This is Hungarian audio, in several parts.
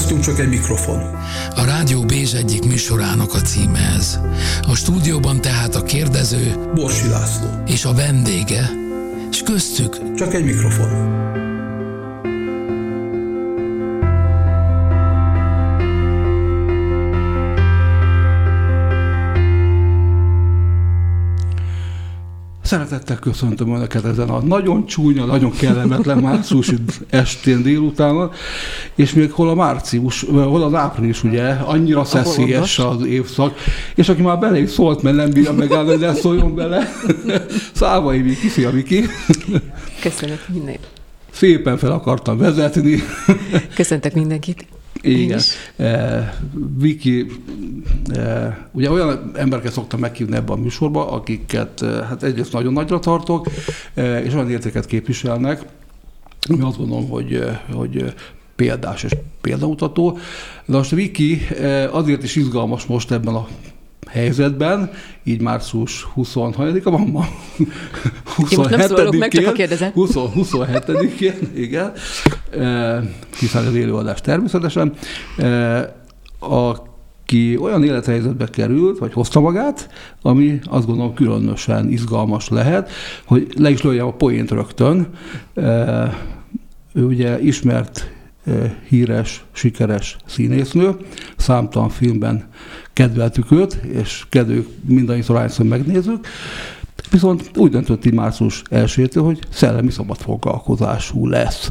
Köztünk csak egy mikrofon. A Rádió Bézs egyik műsorának a címe ez. A stúdióban tehát a kérdező Borsi László. és a vendége, és köztük Csak egy mikrofon. Szeretettel köszöntöm Önöket ezen a nagyon csúnya, nagyon kellemetlen március estén délutánon, és még hol a március, hol az április, ugye, annyira szeszélyes az évszak, és aki már bele is szólt, mert nem bírja megállni, hogy ne szóljon bele, Szávai Viki, szia Viki, Köszönök minden. szépen fel akartam vezetni, Köszöntök mindenkit. Igen. Eh, Viki, eh, ugye olyan embereket szoktam meghívni ebben a műsorba, akiket eh, hát egyrészt nagyon nagyra tartok, eh, és olyan értéket képviselnek, ami azt gondolom, hogy, hogy példás és példamutató. De most Viki azért is izgalmas most ebben a helyzetben, így március 26-a van ma? most nem szólalok meg, csak ha kérdezed. 20, 27-én, igen, Eh, hiszen az élőadás természetesen, Eh, aki olyan élethelyzetbe került, vagy hozta magát, ami azt gondolom különösen izgalmas lehet, hogy le is lőjem a poént rögtön. Eh, Ő ugye ismert híres, sikeres színésznő, számtalan filmben kedveltük őt, és kedvük mindannyiszor hányszor megnézzük, viszont úgy döntött így március 1 hogy szellemi szabadfoglalkozású lesz.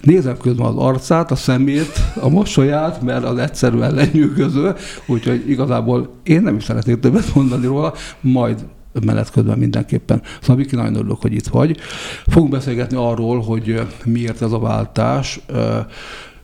Nézem közben az arcát, a szemét, a mosolyát, mert az egyszerűen lenyűgöző, úgyhogy igazából én nem is szeretnék többet mondani róla, majd menet közben mindenképpen. Szóval Viki, nagyon örülök, hogy itt vagy. Fogunk beszélgetni arról, hogy miért ez a váltás,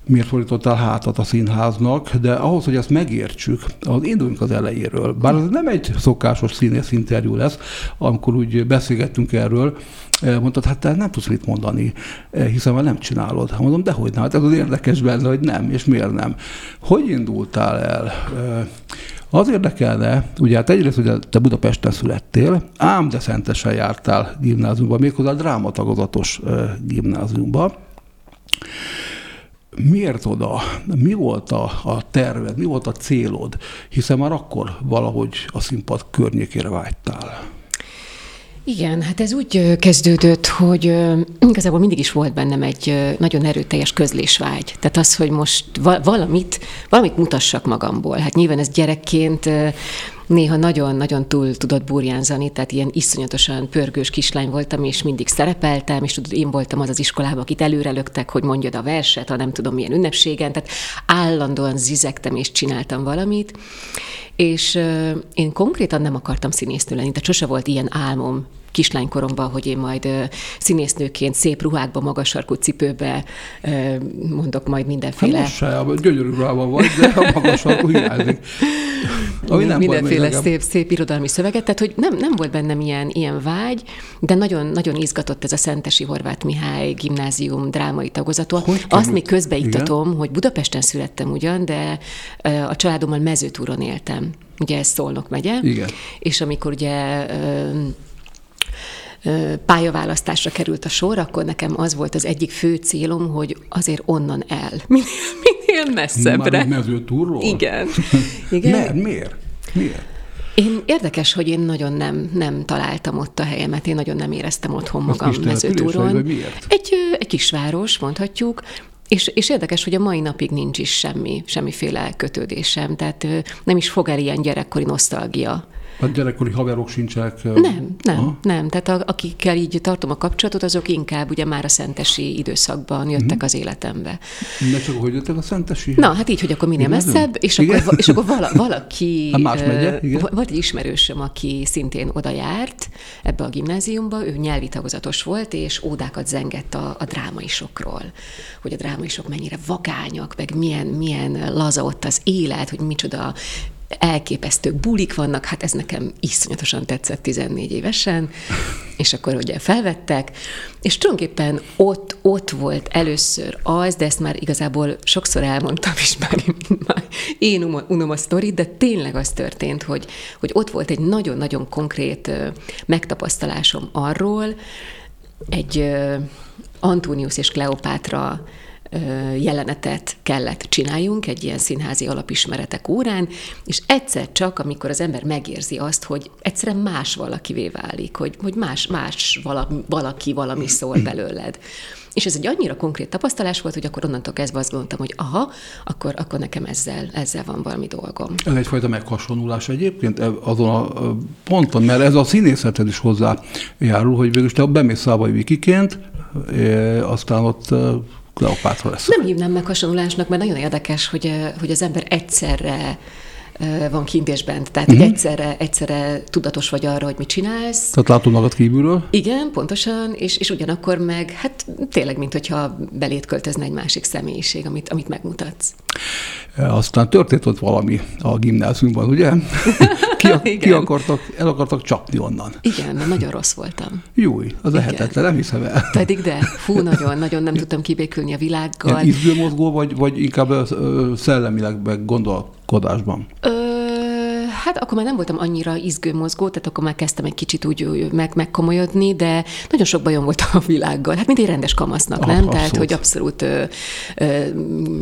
miért fordítottál hátat a színháznak, de ahhoz, hogy ezt megértsük, az induljunk az elejéről. Bár ez nem egy szokásos színész interjú lesz, amikor úgy beszélgettünk erről, eh, mondtad, hát te nem tudsz mit mondani, eh, hiszen már nem csinálod. Hát Mondom, de hogy nem, hát ez az érdekes benne, hogy nem, és miért nem. Hogy indultál el? Eh, Az érdekelne, ugye hát egyrészt, hogy te Budapesten születtél, ám de szentesen jártál gimnáziumba, méghozzá drámatagozatos gimnáziumba. Miért oda? Mi volt a, a terved? Mi volt a célod? Hiszen már akkor valahogy a színpad környékére vágytál. Igen, hát ez úgy kezdődött, hogy igazából mindig is volt bennem egy nagyon erőteljes közlésvágy. Tehát az, hogy most va- valamit, valamit mutassak magamból. Hát nyilván ez gyerekként néha nagyon-nagyon túl tudott burjánzani, tehát ilyen iszonyatosan pörgős kislány voltam, és mindig szerepeltem, és tudod, én voltam az az iskolában, akit előre löktek, hogy mondjad a verset, a nem tudom milyen ünnepségen, tehát állandóan zizegtem és csináltam valamit, és én konkrétan nem akartam színésznő lenni, tehát sose volt ilyen álmom kislánykoromban, hogy én majd színésznőként szép ruhákba, magas sarkú cipőbe mondok majd Hát mindenféle... most se, gyönyörű rában vagy, de a magas sarkú hiányzik. Ami nem mindenféle szép, szép irodalmi szöveget, tehát hogy nem, nem volt bennem ilyen, ilyen vágy, de nagyon, nagyon izgatott ez a Szentesi Horváth Mihály gimnázium drámai tagozató. Hogy Azt még közbeiktatom, hogy Budapesten születtem ugyan, de a családommal mezőtúron éltem. Ugye ez Szolnok megye. Igen. És amikor ugye pályaválasztásra került a sor, akkor nekem az volt az egyik fő célom, hogy azért onnan el, minél, minél messzebbre. Mezőtúrról? Igen. Igen. Mert, miért? Miért? Én érdekes, hogy én nagyon nem, nem találtam ott a helyemet, én nagyon nem éreztem otthon magam vagy, mezőtúron. vagy miért? Egy, egy kisváros, mondhatjuk, és, és érdekes, hogy a mai napig nincs is semmi, semmiféle kötődésem, tehát nem is fog el ilyen gyerekkori nosztalgia. A gyerekkori haverok sincsenek? Nem, nem, Aha. nem. Tehát a, akikkel így tartom a kapcsolatot, azok inkább ugye már a szentesi időszakban jöttek Mhm. uh-huh. az életembe. De csak hogy jöttek a szentesi? Na, hát így, hogy akkor minél messzebb, és Igen? akkor, és akkor vala, valaki... Hát más megye, igen. vo- Volt egy ismerősöm, aki szintén oda járt ebbe a gimnáziumba, ő nyelvi tagozatos volt, és ódákat zengett a, a drámaisokról, hogy a drámaisok mennyire vagányak, meg milyen, milyen laza ott az élet, hogy micsoda elképesztő bulik vannak, hát ez nekem iszonyatosan tetszett 14 évesen, és akkor ugye felvettek, és tulajdonképpen ott, ott volt először az, de ezt már igazából sokszor elmondtam is, már már én unom, a sztorit, de tényleg az történt, hogy, hogy ott volt egy nagyon-nagyon konkrét megtapasztalásom arról, egy Antonius és Kleopátra jelenetet kellett csináljunk egy ilyen színházi alapismeretek órán, és egyszer csak, amikor az ember megérzi azt, hogy egyszerűen más valakivé válik, hogy, hogy más, más valami, valaki valami szól belőled. És ez egy annyira konkrét tapasztalás volt, hogy akkor onnantól kezdve azt gondoltam, hogy aha, akkor, akkor nekem ezzel, ezzel van valami dolgom. Ez egyfajta meghasonulás egyébként e, azon a ponton, mert ez a színészeted is hozzájárul, hogy végül te bemész Szávai Vikiként, aztán ott Kleopátra lesz. Nem hívnám meg hasonlulásnak, mert nagyon érdekes, hogy, hogy az ember egyszerre van kint és bent. Tehát uh-huh. egyszerre, egyszerre tudatos vagy arra, hogy mit csinálsz. Tehát látod magad kívülről? Igen, pontosan, és, és ugyanakkor meg, hát tényleg, mint hogyha belét költözne egy másik személyiség, amit, amit megmutatsz. Aztán történt ott valami a gimnáziumban, ugye? Ki, a, ki akartak, el akartak csapni onnan. Igen, mert nagyon rossz voltam. Júj, az lehetetlen, nem hiszem el. Pedig de, fú, nagyon, nagyon nem tudtam kibékülni a világgal. Izgőmozgó, vagy, vagy inkább szellemileg meg gondolkodásban? Ö, hát akkor már nem voltam annyira izgőmozgó, tehát akkor már kezdtem egy kicsit úgy meg, megkomolyodni, de nagyon sok bajom volt a világgal. Hát mint egy rendes kamasznak, ah, nem? Abszolút. Tehát, hogy abszolút ö, ö,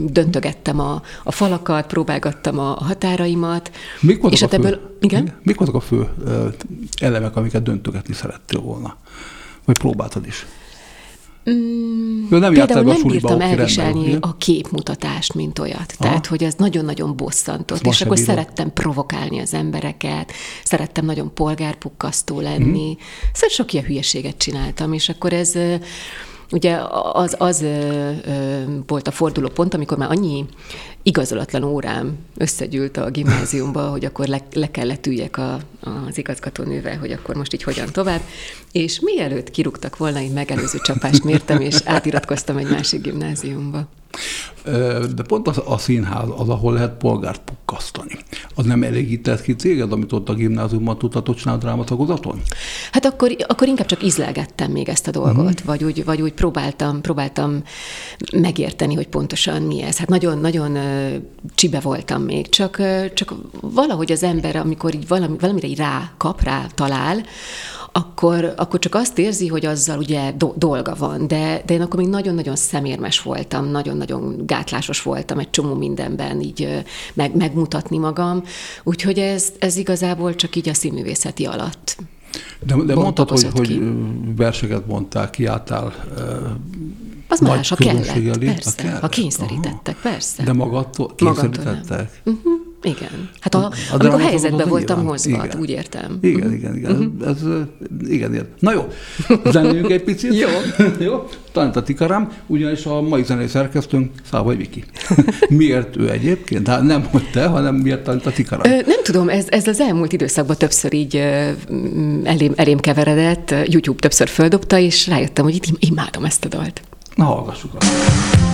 döntögettem a, a falakat, próbálgattam a, határaimat. Mik voltak, és a hát fő, ebből, igen? Mik voltak a fő elemek, amiket döntögetni szerettél volna? Vagy próbáltad is? Mm, nem például nem bírtam elviselni rendben, a képmutatást, mint olyat. Aha. Tehát, hogy ez nagyon-nagyon bosszantott. és akkor bírod. szerettem provokálni az embereket, szerettem nagyon polgárpukkasztó lenni. Mm. Szóval sok ilyen hülyeséget csináltam, és akkor ez Ugye az, az volt a forduló pont, amikor már annyi igazolatlan órám összegyűlt a gimnáziumba, hogy akkor le, le kellett üljek a, az igazgatónővel, hogy akkor most így hogyan tovább. És mielőtt kirúgtak volna, én megelőző csapást mértem, és átiratkoztam egy másik gimnáziumba. De pont az, a színház az, ahol lehet polgárt pukkasztani. Az nem elégített ki céged, amit ott a gimnáziumban tudtatok csinálni drámatagozaton? Hát akkor, akkor inkább csak ízlelgettem még ezt a dolgot, uh-huh. vagy, úgy, vagy úgy próbáltam, próbáltam megérteni, hogy pontosan mi ez. Hát nagyon, nagyon csibe voltam még, csak, csak valahogy az ember, amikor így valami, valamire így rá kap, rá talál, akkor, akkor csak azt érzi, hogy azzal ugye do- dolga van, de, de én akkor még nagyon-nagyon szemérmes voltam, nagyon-nagyon gátlásos voltam egy csomó mindenben így meg, megmutatni magam, úgyhogy ez, ez igazából csak így a színművészeti alatt de, de mondtad, hogy, hogy verseket mondtál, kiálltál az más, ha kellett, persze, kell? ha kényszerítettek, Aha. persze. De magadtól kényszerítettek? Uh-huh. Igen. Hát a, a amikor a helyzetben voltam hozva, úgy értem. Igen, uh-huh. igen, igen. Uh-huh. Ez, igen, igen. Na jó, zenéljünk egy picit. jó. jó. Talán a tikarám, ugyanis a mai zenei szerkesztőnk Szávai Viki. miért ő egyébként? Hát nem, hogy te, hanem miért a tikarám? Ö, nem tudom, ez, ez az elmúlt időszakban többször így elém, elém keveredett, YouTube többször földobta, és rájöttem, hogy itt imádom ezt a dalt. Na, hallgassuk azt.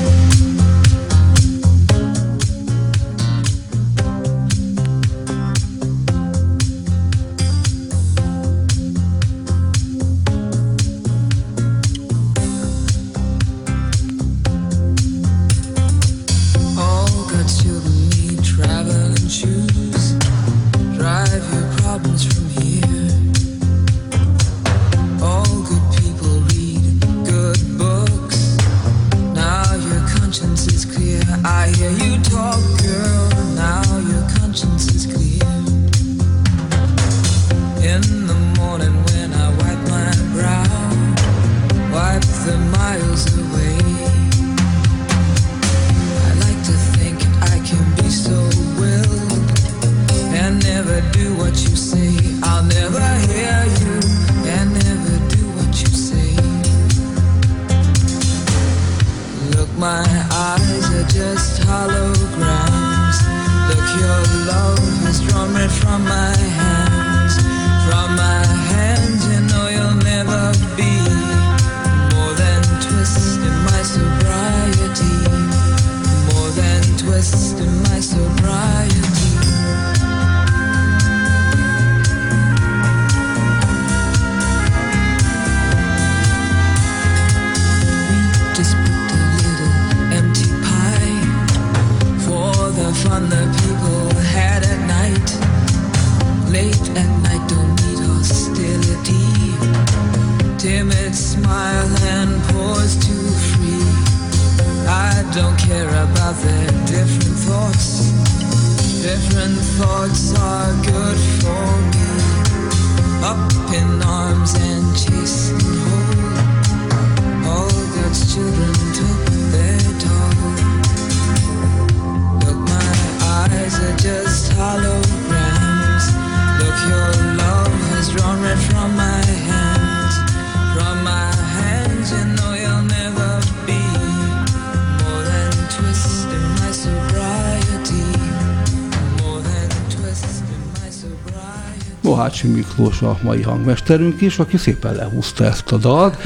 Mohácsi Miklós a mai hangmesterünk is, aki szépen lehúzta ezt a dalt,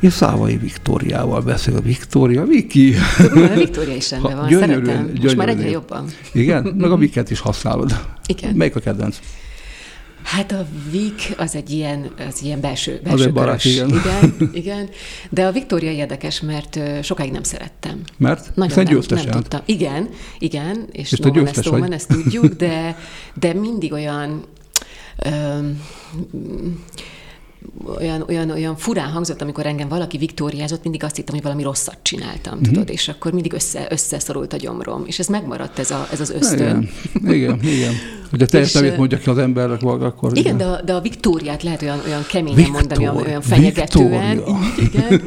és Szávai Viktóriával beszél. Viktória, Viki! A Viktória is rendben van, szeretem. Most már egyre jobban. Igen? Meg a Viket is használod. Igen. Melyik a kedvenc? Hát a Vik az egy ilyen, az ilyen belső, egy belső barát, körös. igen. igen. igen. De a Viktória érdekes, mert sokáig nem szerettem. Mert? Nagyon Hiszen nem, nem tudtam. Igen, igen, és, És no vagy. ezt tudjuk, de, de mindig olyan olyan, olyan, olyan furán hangzott, amikor engem valaki viktóriázott, mindig azt hittem, hogy valami rosszat csináltam, Mhm. mm-hmm. tudod, és akkor mindig össze, összeszorult a gyomrom, és ez megmaradt, ez, a, ez az ösztön. Igen, igen, igen. Hogyha teljes nevét mondja ki az emberek, akkor Igen, de a, de a Viktóriát lehet olyan, olyan keményen Viktor, mondani, olyan, olyan fenyegetően. Igen.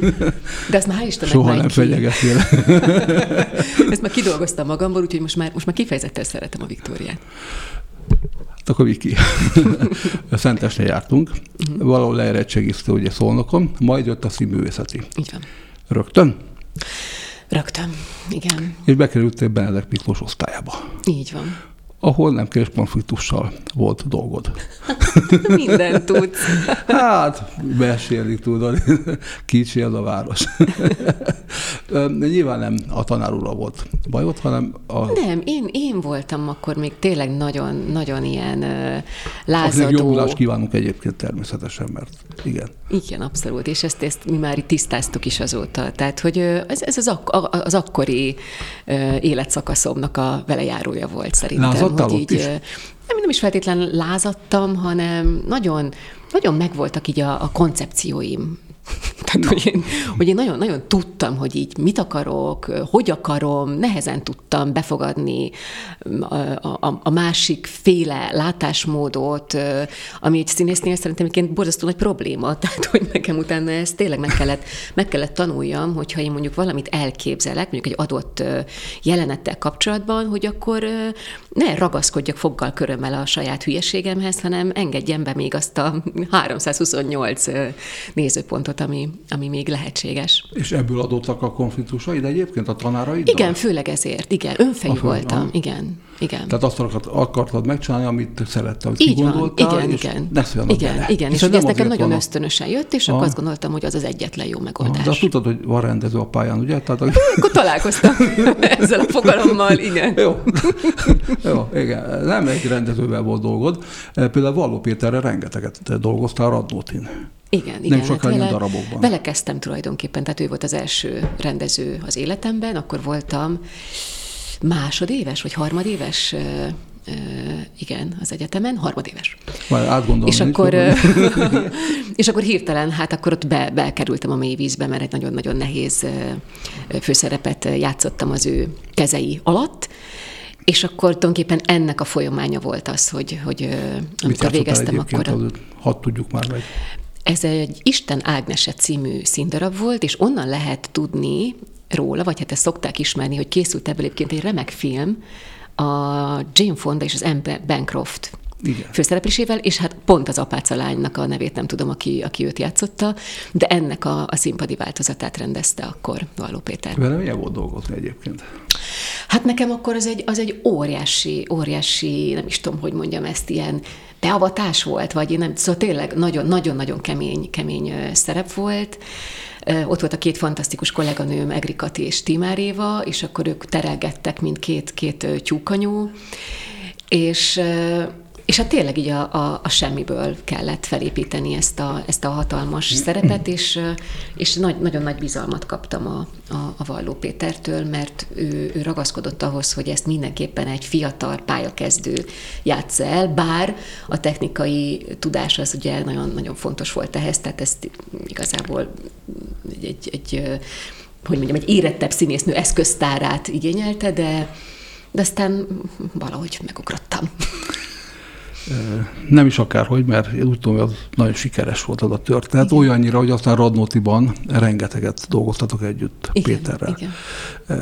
De azt már hál' Istennek soha már nem fenyegetél. Ezt már kidolgoztam magamból, úgyhogy most már, most már kifejezetten szeretem a Viktóriát. Akkor Viki. Szentesnél jártunk, Mhm. valahol leérettségizte ugye Szolnokon, majd jött a színművészeti. Így van. Rögtön, Rögtön. Igen. és bekerültél Benedek Miklós osztályába, Így van. ahol nem kérés konfliktussal volt dolgod. Minden tudsz. Hát, mesélik, tudod, kicsi ez a város. Nyilván nem a tanár ura volt bajod, hanem a, Nem, én, én voltam akkor még tényleg nagyon, nagyon ilyen lázadó. jobbulást kívánunk egyébként természetesen, mert igen. Igen, abszolút, és ezt, ezt mi már tisztáztuk is azóta. Tehát, hogy ez, ez az, ak- az akkori életszakaszomnak a velejárója volt szerintem. Lázadtál hogy így, is? nem, nem is feltétlenül lázadtam, hanem nagyon, nagyon megvoltak így a, a koncepcióim. Tehát, hogy én, hogy én nagyon, nagyon tudtam, hogy így mit akarok, hogy akarom, nehezen tudtam befogadni a, a, a másik féle látásmódot, ami egy színésznél szerintem egyébként borzasztó nagy probléma. Tehát, hogy nekem utána ezt tényleg meg kellett, meg kellett tanuljam, hogyha én mondjuk valamit elképzelek, mondjuk egy adott jelenettel kapcsolatban, hogy akkor ne ragaszkodjak foggal körömmel a saját hülyeségemhez, hanem engedjem be még azt a 328 ö, nézőpontot, ami, ami még lehetséges. És ebből adottak a konfliktusaid egyébként a tanáraid? Igen, főleg ezért. Igen, önfejű A voltam. aha. Igen, igen. Tehát azt akart, akartad megcsinálni, amit szerettem, amit Így van, kigondoltál, igen, és igen. ne igen, bele. igen, és ugye ez nem nekem nagyon van ösztönösen jött, és akkor azt gondoltam, hogy az az egyetlen jó megoldás. De azt tudtad, hogy van rendező a pályán, ugye? Tehát, a... Akkor találkoztam ezzel a fogalommal, igen. Jó. Jó, igen. Nem egy rendezővel volt dolgod. Például Valló Péterre rengeteget dolgoztál Radnótin. Igen, igen. hát sokáig vele, darabokban. Vele kezdtem tulajdonképpen, tehát ő volt az első rendező az életemben, akkor voltam másodéves, vagy harmadéves, igen, az egyetemen, harmadéves. Már átgondolom. És akkor, és akkor hirtelen, hát akkor ott be, bekerültem a mélyvízbe, mert egy nagyon-nagyon nehéz főszerepet játszottam az ő kezei alatt, és akkor tulajdonképpen ennek a folyamánya volt az, hogy, hogy amikor végeztem, akkor... az, hadd tudjuk már meg. Ez egy Isten Ágnese című színdarab volt, és onnan lehet tudni róla, vagy hát ezt szokták ismerni, hogy készült ebből egyébként egy remek film, a Jane Fonda és az Anne Bancroft Igen. főszereplésével, és hát pont az apáca lánynak a nevét nem tudom, aki, aki őt játszotta, de ennek a, a színpadi változatát rendezte akkor Való Péter. Vele milyen volt dolgozni egyébként? Hát nekem akkor az egy, az egy óriási, óriási, nem is tudom, hogy mondjam ezt, ilyen beavatás volt, vagy én nem, szóval tényleg nagyon-nagyon kemény, kemény szerep volt. Ott volt a két fantasztikus kolléganőm, Egri Kati és Timáréva, és akkor ők terelgettek, mint két, két tyúkanyú, és és hát tényleg így a, a, a semmiből kellett felépíteni ezt a, ezt a hatalmas szerepet, és, és nagy, nagyon nagy bizalmat kaptam a, a, a Valló Pétertől, mert ő, ő ragaszkodott ahhoz, hogy ezt mindenképpen egy fiatal pályakezdő játsza el, bár a technikai tudás az ugye nagyon, nagyon fontos volt ehhez, tehát ezt igazából egy, egy, egy hogy mondjam, egy érettebb színésznő eszköztárát igényelte, de, de aztán valahogy megugrottam. Nem is akárhogy, mert én úgy tudom, hogy az nagyon sikeres volt az a történet. Igen. Olyannyira, hogy aztán Radnótiban rengeteget dolgoztatok együtt Igen, Péterrel. igen.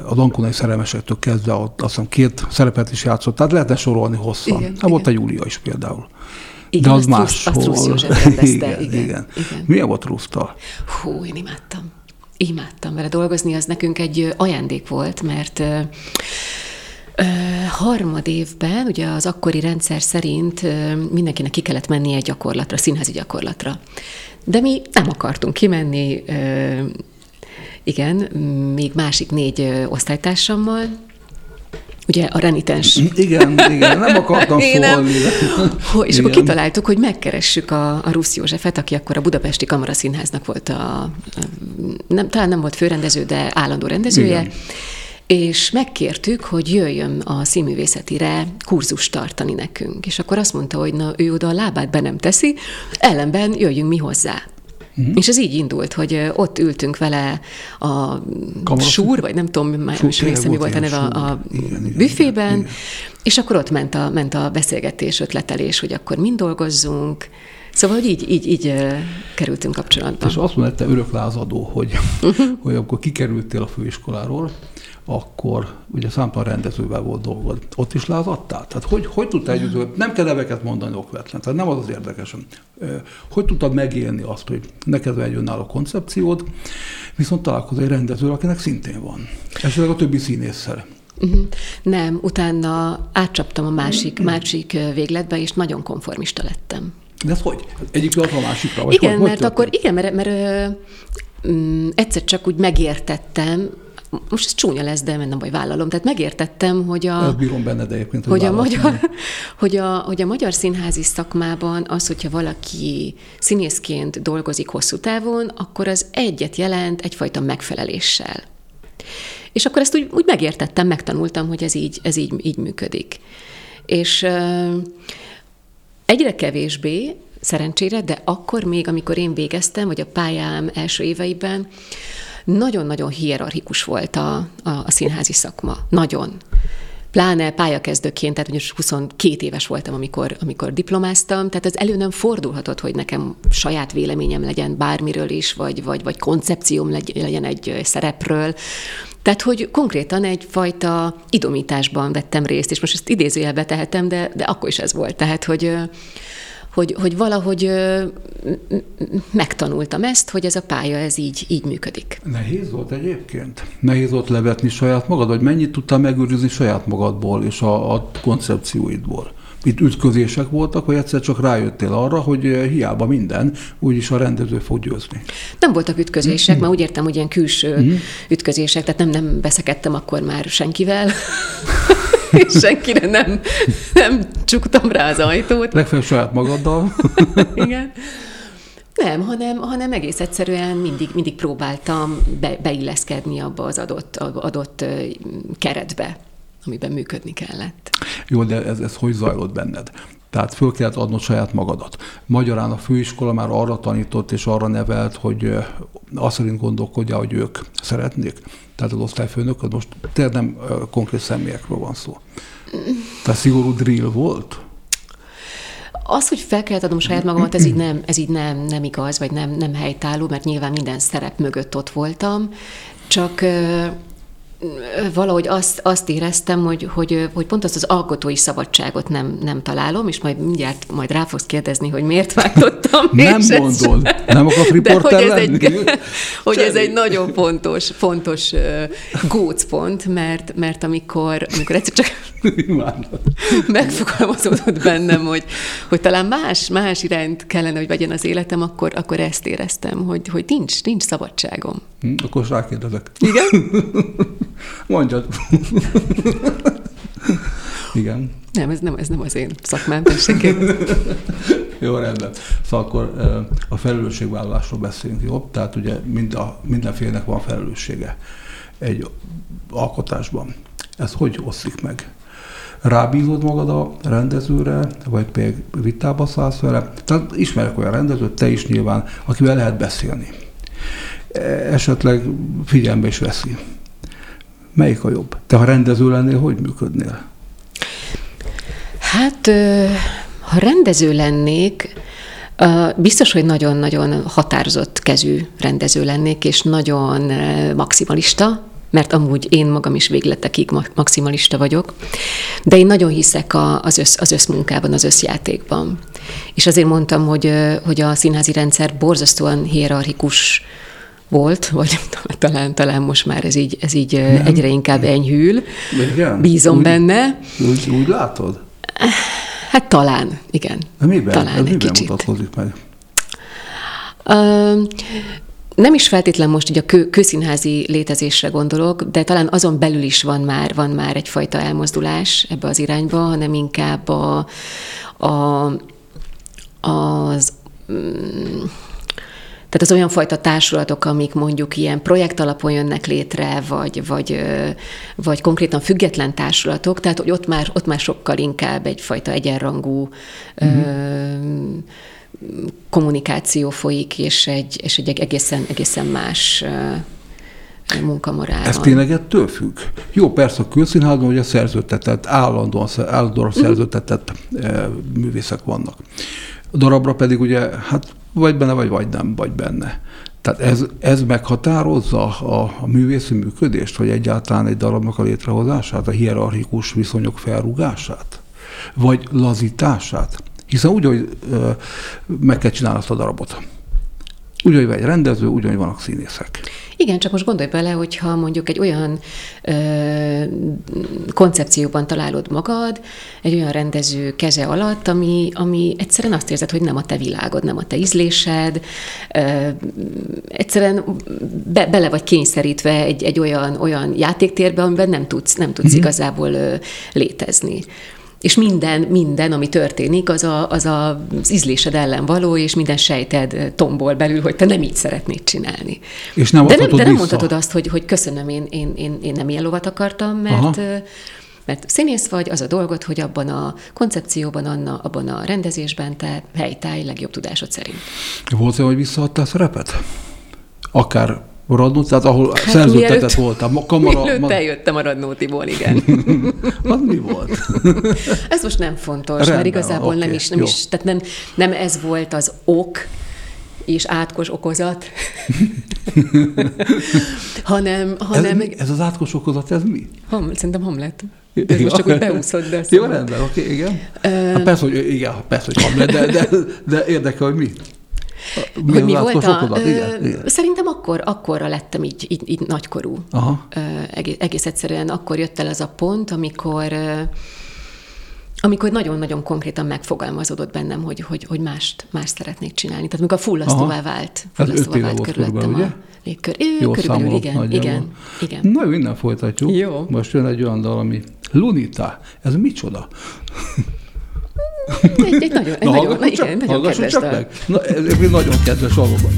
A Dankonai szerelmesektől kezdve azt hiszem két szerepet is játszott, tehát lehetne sorolni hosszan. Igen, Hát volt a igen. Júlia is például. Igen, De az Rusz- rendezte, igen, igen, igen. igen. Milyen volt Rusztal? Hú, én imádtam. Imádtam vele dolgozni, az nekünk egy ajándék volt, mert ö, harmad évben, ugye az akkori rendszer szerint ö, mindenkinek ki kellett mennie egy gyakorlatra, színházi gyakorlatra. De mi nem akartunk kimenni, ö, igen, még másik négy ö, osztálytársammal, ugye a renitens Igen, igen, nem akartam szólni. és akkor kitaláltuk, hogy megkeressük a, a Rusz Józsefet, aki akkor a Budapesti Kamaraszínháznak volt a, nem, talán nem volt főrendező, de állandó rendezője, Igen. És megkértük, hogy jöjjön a színművészetire kurzust tartani nekünk. És akkor azt mondta, hogy na, ő oda a lábát be nem teszi, ellenben jöjjünk mi hozzá. Uh-huh. És ez így indult, hogy ott ültünk vele a Kamara- súr, vagy nem tudom, már Súr, is emlékszem, mi volt a neve a, a. Igen, büfében, igen. és akkor ott ment a, ment a beszélgetés, ötletelés, hogy akkor mind dolgozzunk. Szóval, hogy így, így, így kerültünk kapcsolatba. És azt mondta, te örök lázadó, hogy, hogy amikor kikerültél a főiskoláról, akkor ugye számtalan rendezővel volt dolgod. Ott is lázadtál? Tehát hogy, hogy tudtál együtt, nem kell neveket mondani okvetlen, tehát nem az az érdekesen. Hogy tudtad megélni azt, hogy neked egy önálló koncepciód, viszont találkozol egy rendezővel, akinek szintén van. Esetleg a többi színésszel. Uh-huh. Nem, utána átcsaptam a másik, másik ö, végletbe, és nagyon konformista lettem. De ez hogy? Egyik a másikra? Vagy igen, hogy, hogy mert történt? akkor, igen, mert, mert ö, mm, egyszer csak úgy megértettem, most ez csúnya lesz, de nem baj, vállalom, tehát megértettem, hogy a... Ezt bírom benned egyébként, hogy a, válasz magyar, hogy, a, hogy a magyar színházi szakmában az, hogyha valaki színészként dolgozik hosszú távon, akkor az egyet jelent egyfajta megfeleléssel. És akkor ezt úgy, úgy megértettem, megtanultam, hogy ez így, ez így, így működik. És ö, egyre kevésbé, szerencsére, de akkor még, amikor én végeztem, vagy a pályám első éveiben, nagyon-nagyon hierarchikus volt a, a, a színházi szakma. Nagyon. Pláne pályakezdőként, tehát ugye 22 éves voltam, amikor, amikor diplomáztam, tehát ez elő nem fordulhatott, hogy nekem saját véleményem legyen bármiről is, vagy, vagy, vagy koncepcióm legy- legyen egy szerepről. Tehát, hogy konkrétan egyfajta idomításban vettem részt, és most ezt idézőjelbe tehetem, de, de akkor is ez volt. Tehát, hogy hogy, hogy valahogy megtanultam ezt, hogy ez a pálya, ez így, így működik. Nehéz volt egyébként? Nehéz volt levetni saját magad, vagy mennyit tudtál megőrizni saját magadból és a, a koncepcióidból? Itt ütközések voltak, vagy egyszer csak rájöttél arra, hogy hiába minden, úgyis a rendező fog győzni. Nem voltak ütközések, mert úgy értem, hogy ilyen külső ütközések, tehát nem, nem beszekedtem akkor már senkivel, és senkire nem, nem csuktam rá az ajtót. Legfeljebb saját magaddal. Igen. Nem, hanem, hanem egész egyszerűen mindig, mindig próbáltam be, beilleszkedni abba az adott, adott keretbe, amiben működni kellett. Jó, de ez, ez hogy zajlott benned? Tehát föl kellett adnod saját magadat. Magyarán a főiskola már arra tanított és arra nevelt, hogy azt szerint gondolkodja, hogy ők szeretnék. Tehát az osztályfőnök, most tényleg nem konkrét személyekről van szó. Tehát szigorú drill volt? Az, hogy fel kellett adnom saját magamat, ez így nem, ez így nem, nem igaz, vagy nem, nem helytálló, mert nyilván minden szerep mögött ott voltam, csak valahogy azt, azt éreztem, hogy, hogy, hogy pont azt az alkotói szabadságot nem, nem találom, és majd mindjárt majd rá fogsz kérdezni, hogy miért váltottam. Nem mondod. Nem akarsz De riporter hogy ez, egy, hogy ez egy nagyon fontos, fontos gócpont, mert, mert amikor, amikor egyszer csak megfogalmazódott bennem, hogy, hogy talán más, más irányt kellene, hogy vegyen az életem, akkor, akkor ezt éreztem, hogy, hogy nincs, nincs szabadságom. Hm, Akkor rákérdezek. Igen? Mondjad. Igen. Nem, ez nem, ez nem az én szakmám, tessék. Jó, rendben. Szóval akkor a felelősségvállalásról beszélünk, jó? Tehát ugye mind a, mindenfélenek van felelőssége egy alkotásban. Ez hogy oszlik meg? Rábízod magad a rendezőre, vagy pedig vitába szállsz vele? Tehát ismerek olyan rendezőt, te is nyilván, akivel lehet beszélni. e- esetleg figyelembe is veszi. Melyik a jobb? Te ha rendező lennél, hogy működnél? Hát, ha rendező lennék, biztos, hogy nagyon-nagyon határozott kezű rendező lennék, és nagyon maximalista, mert amúgy én magam is végletekig ma- maximalista vagyok, de én nagyon hiszek az, össz, az összmunkában, az összjátékban. És azért mondtam, hogy, hogy a színházi rendszer borzasztóan hierarchikus volt, vagy nem tudom, talán, talán most már ez így, ez így ö, egyre inkább enyhül. Igen? Bízom úgy, benne. Úgy, úgy látod? Hát talán, igen. De miben? Talán ez egy miben kicsit. mutatkozik meg? Ö, nem is feltétlen most így a kő, kőszínházi létezésre gondolok, de talán azon belül is van már, van már egyfajta elmozdulás ebbe az irányba, hanem inkább a, a, az mm, tehát az olyan fajta társulatok, amik mondjuk ilyen projekt alapon jönnek létre, vagy, vagy, ö, vagy konkrétan független társulatok, tehát hogy ott már, ott már sokkal inkább egyfajta egyenrangú uh-huh. kommunikáció folyik, és egy, és egy egészen, egészen más ö, munkamorál Ez tényleg ettől függ? Jó, persze a külszínházban ugye szerződtetett, állandóan, állandóan Mhm. szerződtetett e, művészek vannak. A darabra pedig ugye, hát vagy benne, vagy vagy nem vagy benne. Tehát ez, ez meghatározza a, a művészi működést, vagy egyáltalán egy darabnak a létrehozását, a hierarchikus viszonyok felrúgását, vagy lazítását. Hiszen úgy, hogy ö, meg kell csinálni azt a darabot. Úgy, hogy egy rendező, úgy, hogy vannak színészek. Igen, csak most gondolj bele, hogyha mondjuk egy olyan ö, koncepcióban találod magad, egy olyan rendező keze alatt, ami, ami egyszerűen azt érzed, hogy nem a te világod, nem a te ízlésed, ö, egyszerűen be, bele vagy kényszerítve egy, egy olyan, olyan játéktérbe, amiben nem tudsz, nem tudsz mm-hmm. igazából ö, létezni. És minden, minden, ami történik, az, a, az a, az ízlésed ellen való, és minden sejted tombol belül, hogy te nem így szeretnéd csinálni. És nem de nem, de nem vissza. mondhatod azt, hogy, hogy köszönöm, én, én, én, én nem ilyen lovat akartam, mert, Aha. mert színész vagy, az a dolgod, hogy abban a koncepcióban, anna, abban a rendezésben te helytállj legjobb tudásod szerint. Volt olyan, hogy visszaadtál szerepet? Akár Radnót, tehát ahol hát szerződtetett voltam. A kamara, Mielőtt ma, eljöttem a Radnótiból, igen. az mi volt? Ez most nem fontos, Rendben mert igazából nem oké, is, nem jó. is, tehát nem, nem ez volt az ok, és átkos okozat, hanem, Ez, hanem mi? ez az átkos okozat, ez mi? ham, szerintem Hamlet. Ez most csak úgy beúszott, de Jó, szóval- rendben, oké, igen. Hát persze, hogy igen, persze, hogy Hamlet, de, de, de érdekel, hogy mi. Mi hogy mi volt a... okozat? Ö, Igen, igen. Szerintem akkor, akkorra lettem így, így, így nagykorú. Aha. Ö, egész, egész egyszerűen akkor jött el az a pont, amikor amikor nagyon-nagyon konkrétan megfogalmazódott bennem, hogy, hogy, hogy mást, mást szeretnék csinálni. Tehát amikor fullasztóvá Aha. vált, Ez fullasztóvá vált körülöttem körülbelül, a ugye? légkör. Ő, Jól körülbelül számolok igen, nagyjából. igen, igen. Na, jó, innen folytatjuk. Jó. Most jön egy olyan dal, ami Lunita. Ez micsoda? Egy, egy nagyon, egy Na, nagyon, na, csak, igen, nagyon kedves csak dal. meg. Na, nagyon kedves valóban.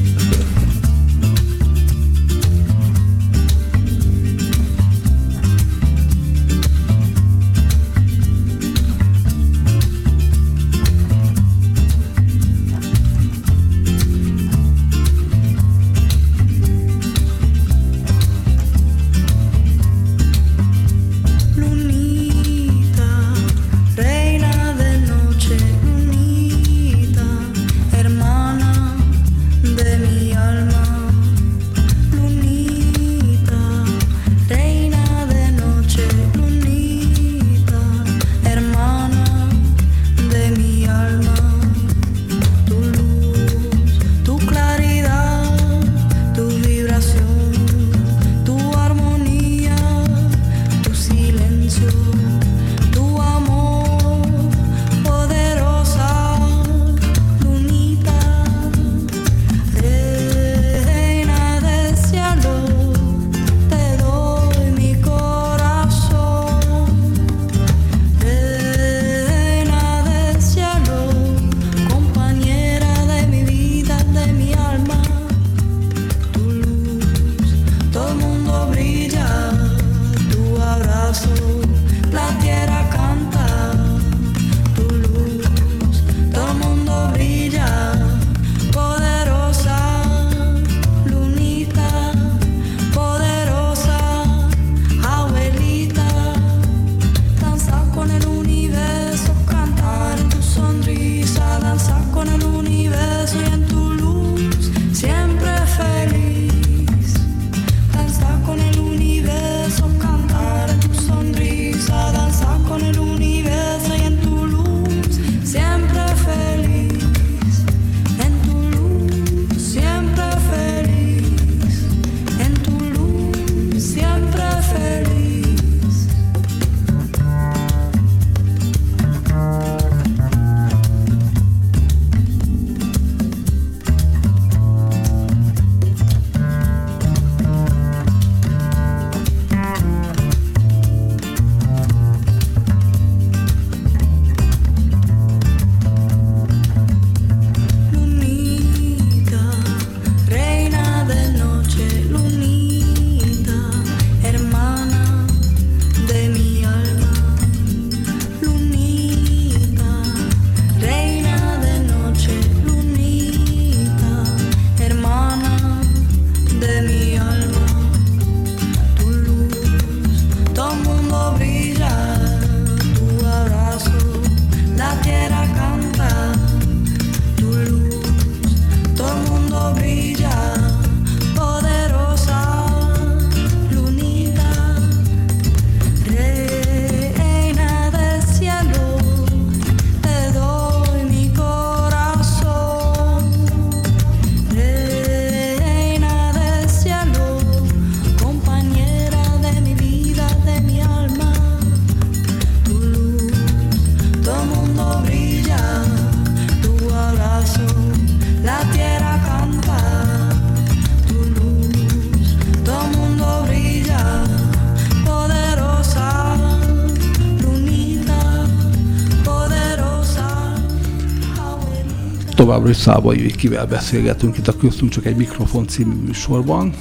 Továbbra is Szábai kivel beszélgetünk itt a Köztünk csak egy mikrofon című műsorban,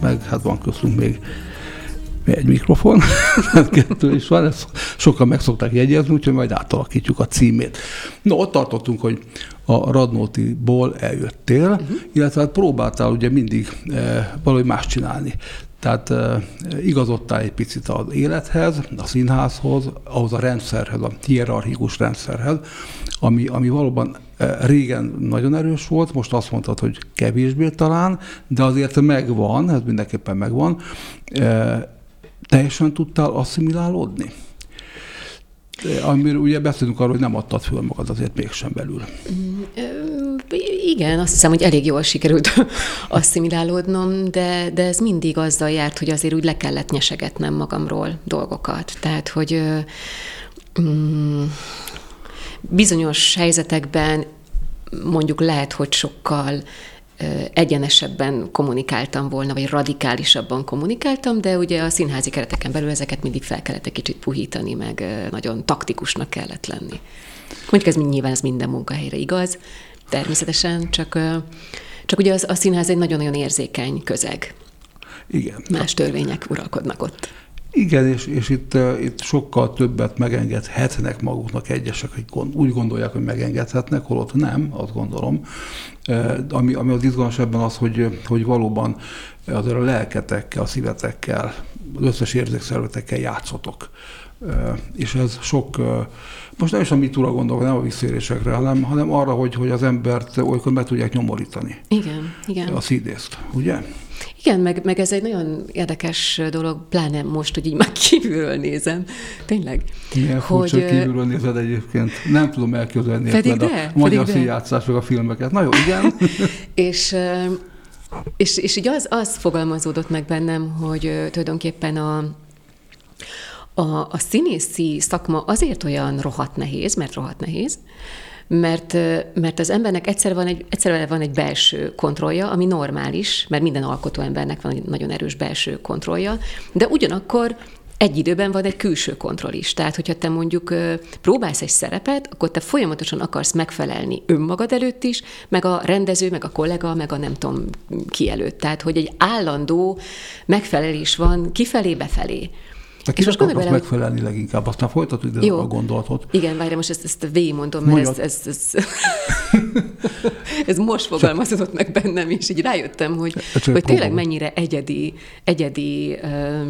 meg hát van köztünk még egy mikrofon, kettő is van, ezt sokan meg szokták jegyezni, úgyhogy majd átalakítjuk a címét. No, ott tartottunk, hogy a Radnótiból eljöttél, uh-huh. illetve hát próbáltál ugye mindig eh, valahogy más csinálni. Tehát eh, igazodtál egy picit az élethez, a színházhoz, ahhoz a rendszerhez, a hierarchikus rendszerhez, ami, ami valóban régen nagyon erős volt, most azt mondtad, hogy kevésbé talán, de azért megvan, ez mindenképpen megvan. Teljesen tudtál asszimilálódni? Amiről ugye beszélünk arról, hogy nem adtad föl magad azért mégsem belül. Igen, azt hiszem, hogy elég jól sikerült asszimilálódnom, de, de ez mindig azzal járt, hogy azért úgy le kellett nyesegetnem magamról dolgokat. Tehát, hogy mm, bizonyos helyzetekben mondjuk lehet, hogy sokkal egyenesebben kommunikáltam volna, vagy radikálisabban kommunikáltam, de ugye a színházi kereteken belül ezeket mindig fel kellett egy kicsit puhítani, meg nagyon taktikusnak kellett lenni. Mondjuk ez nyilván ez minden munkahelyre igaz, természetesen, csak, csak ugye az, a színház egy nagyon-nagyon érzékeny közeg. Igen. Más törvények uralkodnak ott. Igen, és, és itt, itt sokkal többet megengedhetnek maguknak egyesek, hogy gond, úgy gondolják, hogy megengedhetnek, holott nem, azt gondolom. Ami, ami az izgalmas ebben az, hogy, hogy valóban azért a lelketekkel, a szívetekkel, az összes érzékszervetekkel játszotok. És ez sok, most nem is a mitúra gondolok, nem a visszaélésekre, hanem, hanem arra, hogy, hogy az embert olykor meg tudják nyomorítani. Igen, igen. A szídészt, ugye? Igen, meg, meg ez egy nagyon érdekes dolog, pláne most, hogy így már kívülről nézem. Tényleg. Milyen furcsa, hogy ö, kívülről nézed egyébként. Nem tudom elképzelni Pedig de, a magyar pedig de. színjátszás, meg a filmeket. Na jó, igen. És, és, és így az, az fogalmazódott meg bennem, hogy tulajdonképpen a, a, a színészi szakma azért olyan rohadt nehéz, mert rohadt nehéz, mert, mert az embernek egyszer van, egy, egyszer van egy belső kontrollja, ami normális, mert minden alkotó embernek van egy nagyon erős belső kontrollja, de ugyanakkor egy időben van egy külső kontroll is. Tehát, hogyha te mondjuk próbálsz egy szerepet, akkor te folyamatosan akarsz megfelelni önmagad előtt is, meg a rendező, meg a kollega, meg a nem tudom ki előtt. Tehát, hogy egy állandó megfelelés van kifelé, De És most gondolj bele, hogy- megfelelni leginkább? Aztán folytatod ide a gondolatot. Igen, várj, most ezt, ezt végigmondom, mert ez, Mondjad. ez, ez, ez most fogalmazódott meg bennem, és így rájöttem, hogy, Csak hogy tényleg mennyire egyedi, egyedi ö,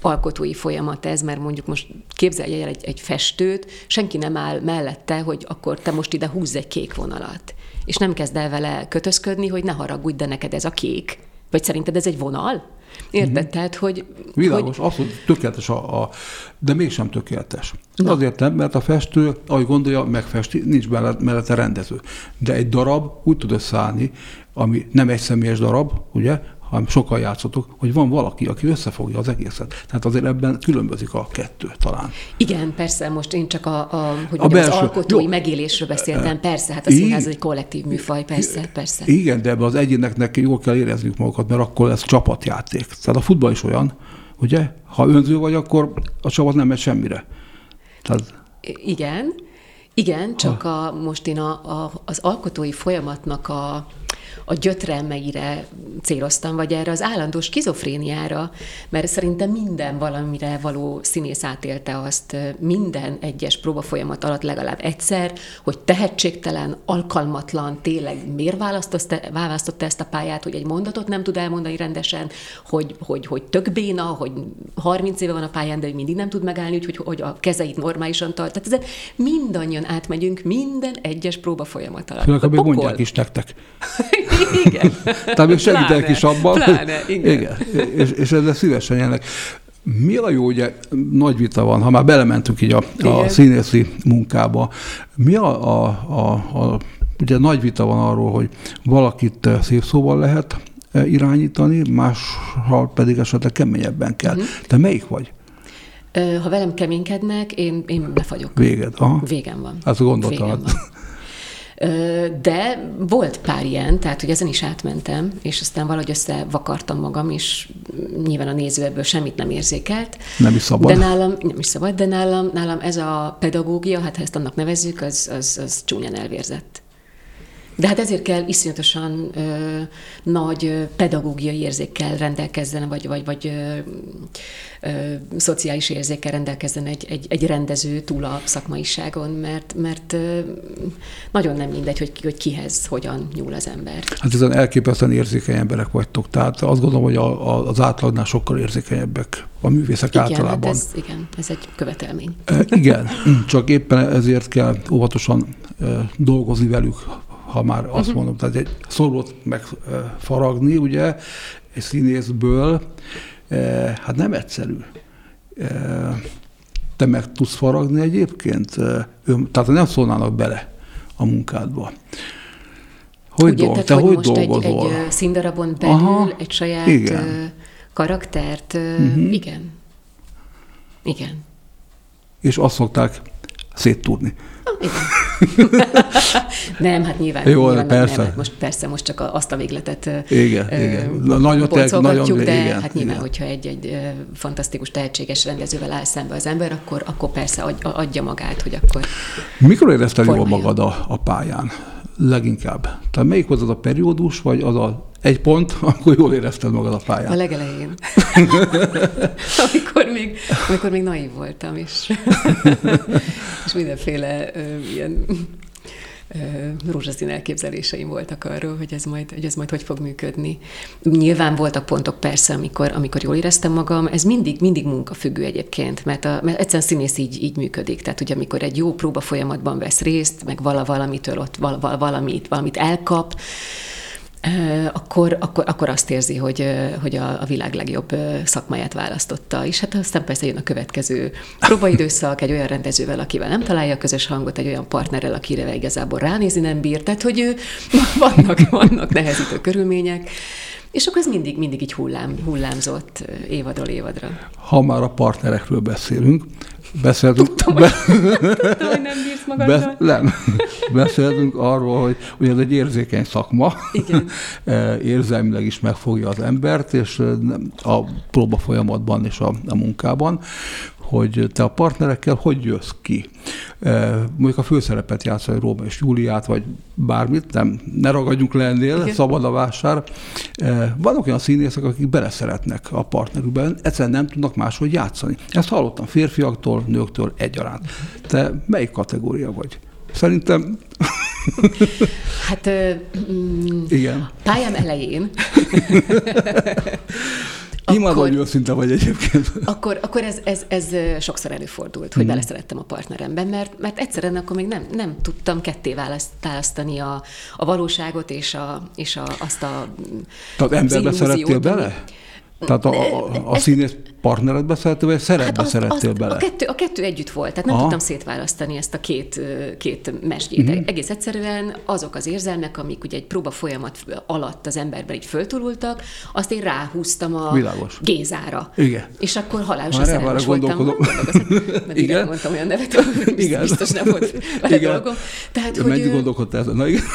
alkotói folyamat ez, mert mondjuk most képzelj el egy, egy festőt, senki nem áll mellette, hogy akkor te most ide húzz egy kék vonalat. És nem kezd el vele kötözködni, hogy ne haragudj, de neked ez a kék. Vagy szerinted ez egy vonal? Érted? Mm-hmm. Tehát, hogy... Világos, hogy hogy tökéletes, a, a, de mégsem tökéletes. Na. Azért nem, mert a festő, ahogy gondolja, megfesti, nincs mellett, mellette rendező. De egy darab úgy tud összeállni, ami nem egy személyes darab, ugye, hanem sokkal játszotok, hogy van valaki, aki összefogja az egészet. Tehát azért ebben különbözik a kettő talán. Igen, persze, most én csak a, a, hogy A mondjam, az belső- alkotói jó. megélésről beszéltem, persze, hát a színház egy kollektív műfaj, persze, persze. Igen, de ebben az egyéneknek jól kell érezniük magukat, mert akkor ez csapatjáték. Tehát a futball is olyan, ugye? Ha önző vagy, akkor a csapat nem megy semmire. Tehát Igen, igen, csak a, most én a, a, az alkotói folyamatnak a, a gyötrelmeire céloztam, vagy erre az állandó skizofréniára, mert szerintem minden valamire való színész átélte azt minden egyes próbafolyamat alatt legalább egyszer, hogy tehetségtelen, alkalmatlan, tényleg miért választotta, választotta ezt a pályát, hogy egy mondatot nem tud elmondani rendesen, hogy, hogy, hogy tök béna, hogy 30 éve van a pályán, de hogy mindig nem tud megállni, úgyhogy hogy a kezeit normálisan tart. Tehát ezen mindannyian átmegyünk minden egyes próba folyamat alatt. főleg, ha még mondják is nektek. igen. Tehát még segítenek is abban. Pláne, igen. igen. És, és ezzel szívesen jönnek. Mi a jó, ugye nagy vita van, ha már belementünk így a, a Igen. színészi munkába, mi a, a, a, a, ugye nagy vita van arról, hogy valakit eh, szép szóval lehet eh, irányítani, máshal pedig esetleg keményebben kell. Mhm. Te melyik vagy? Ha velem keménykednek, én, én lefagyok. Véged. Aha. Végem van. Ezt gondoltam. Végem van. De volt pár ilyen, tehát hogy ezen is átmentem, és aztán valahogy összevakartam magam, és nyilván a néző ebből semmit nem érzékelt. Nem is szabad. De nálam, nem is szabad, de nálam, nálam ez a pedagógia, hát ha ezt annak nevezzük, az, az, az csúnyán elvérzett. De hát ezért kell iszonyatosan ö, nagy pedagógiai érzékkel rendelkezzen, vagy, vagy, vagy ö, ö, szociális érzékkel rendelkezzen egy, egy, egy rendező túl a szakmaiságon, mert, mert ö, nagyon nem mindegy, hogy, hogy kihez hogyan nyúl az ember. Hát ezen elképesztően érzékeny emberek vagytok. Tehát azt gondolom, hogy a, a, az átlagnál sokkal érzékenyebbek a művészek Igen, általában. hát ez, igen, ez egy követelmény. E, Igen, csak éppen ezért kell óvatosan dolgozni velük, ha már azt Mhm. mondom. Tehát egy szorulót megfaragni, ugye, egy színészből, hát nem egyszerű. Te meg tudsz faragni egyébként? Tehát nem szólnának bele a munkádba. Hogy, dolg, érted, te hogy, hogy egy, dolgozol? egy ö, színdarabon belül Aha, egy saját igen. karaktert, Mhm. igen. Igen. És azt szokták széttúrni. Nem, hát nyilván, Jó, nyilván persze. Nem, hát most persze most csak azt a végletet Igen, ö, igen. Na, nagyon te- boncolgatjuk, nagyon- de igen, hát nyilván, igen. hogyha egy, egy fantasztikus, tehetséges rendezővel áll szembe az ember, akkor, akkor persze adj- adja magát, hogy akkor Mikor érezted jól magad a, a pályán? Leginkább. Tehát melyik volt az a periódus, vagy az a egy pont, amikor jól érezted magad a pályán? a legelején. amikor, még, amikor még naív voltam, és, és mindenféle ö, ilyen rózsaszín elképzeléseim voltak arról, hogy ez, majd, hogy ez majd hogy fog működni. Nyilván voltak pontok persze, amikor, amikor jól éreztem magam, ez mindig, mindig munkafüggő egyébként, mert, a, mert egyszerűen színész így, így működik. Tehát ugye amikor egy jó próba folyamatban vesz részt, meg vala, valamitől ott val, val, valamit, valamit elkap, akkor, akkor, akkor azt érzi, hogy, hogy a, a világ legjobb szakmáját választotta. És hát aztán persze jön a következő próbaidőszak egy olyan rendezővel, akivel nem találja a közös hangot, egy olyan partnerrel, akire igazából ránézni nem bír. Tehát, hogy vannak, vannak nehezítő körülmények. És akkor ez mindig, mindig így hullám, hullámzott évadról évadra. Ha már a partnerekről beszélünk, beszéltünk, be, Tudom, hogy nem bírsz be, nem, beszéltünk arról, hogy, hogy ez egy érzékeny szakma, Igen. Eh, érzelmileg is megfogja az embert, és a próba folyamatban és a, a munkában, hogy te a partnerekkel hogy jössz ki. Eh, Mondjuk a főszerepet játszani Róma és Júliát, vagy bármit, nem, ne ragadjunk le ennél, Igen. szabad a vásár. Eh, Vannak olyan színészek, akik beleszeretnek a partnerükben, egyszerűen nem tudnak máshogy játszani. Ezt hallottam férfiaktól, nőktől egyaránt. Te melyik kategória vagy? Szerintem Hát ö, mm, igen. pályám elején Imádom, hogy őszinte vagy egyébként. Akkor, akkor ez, ez, ez sokszor előfordult, hogy beleszerettem a partneremben, mert, mert egyszerűen akkor még nem, nem tudtam ketté választ, választani a, a valóságot és, a, és a, azt a Tehát emberbe szerettél ami- bele? Tehát a, a, a színész partneredbe szerettél, vagy szerepbe Hát azt, szerettél azt, bele? A kettő, a kettő együtt volt, tehát nem Aha. tudtam szétválasztani ezt a két, két mesdjét. Uh-huh. Egész egyszerűen azok az érzelmek, amik ugye egy próba folyamat alatt az emberben így föltulultak, azt én ráhúztam a Világos. Gézára. Igen. És akkor halálosan szerelmes voltam. Mert Igen. mondtam olyan nevet, hogy biztos, biztos nem volt vele Igen. dolgom. Tehát, hogy Meddig ö, gondolkodtál ezen? Na igen.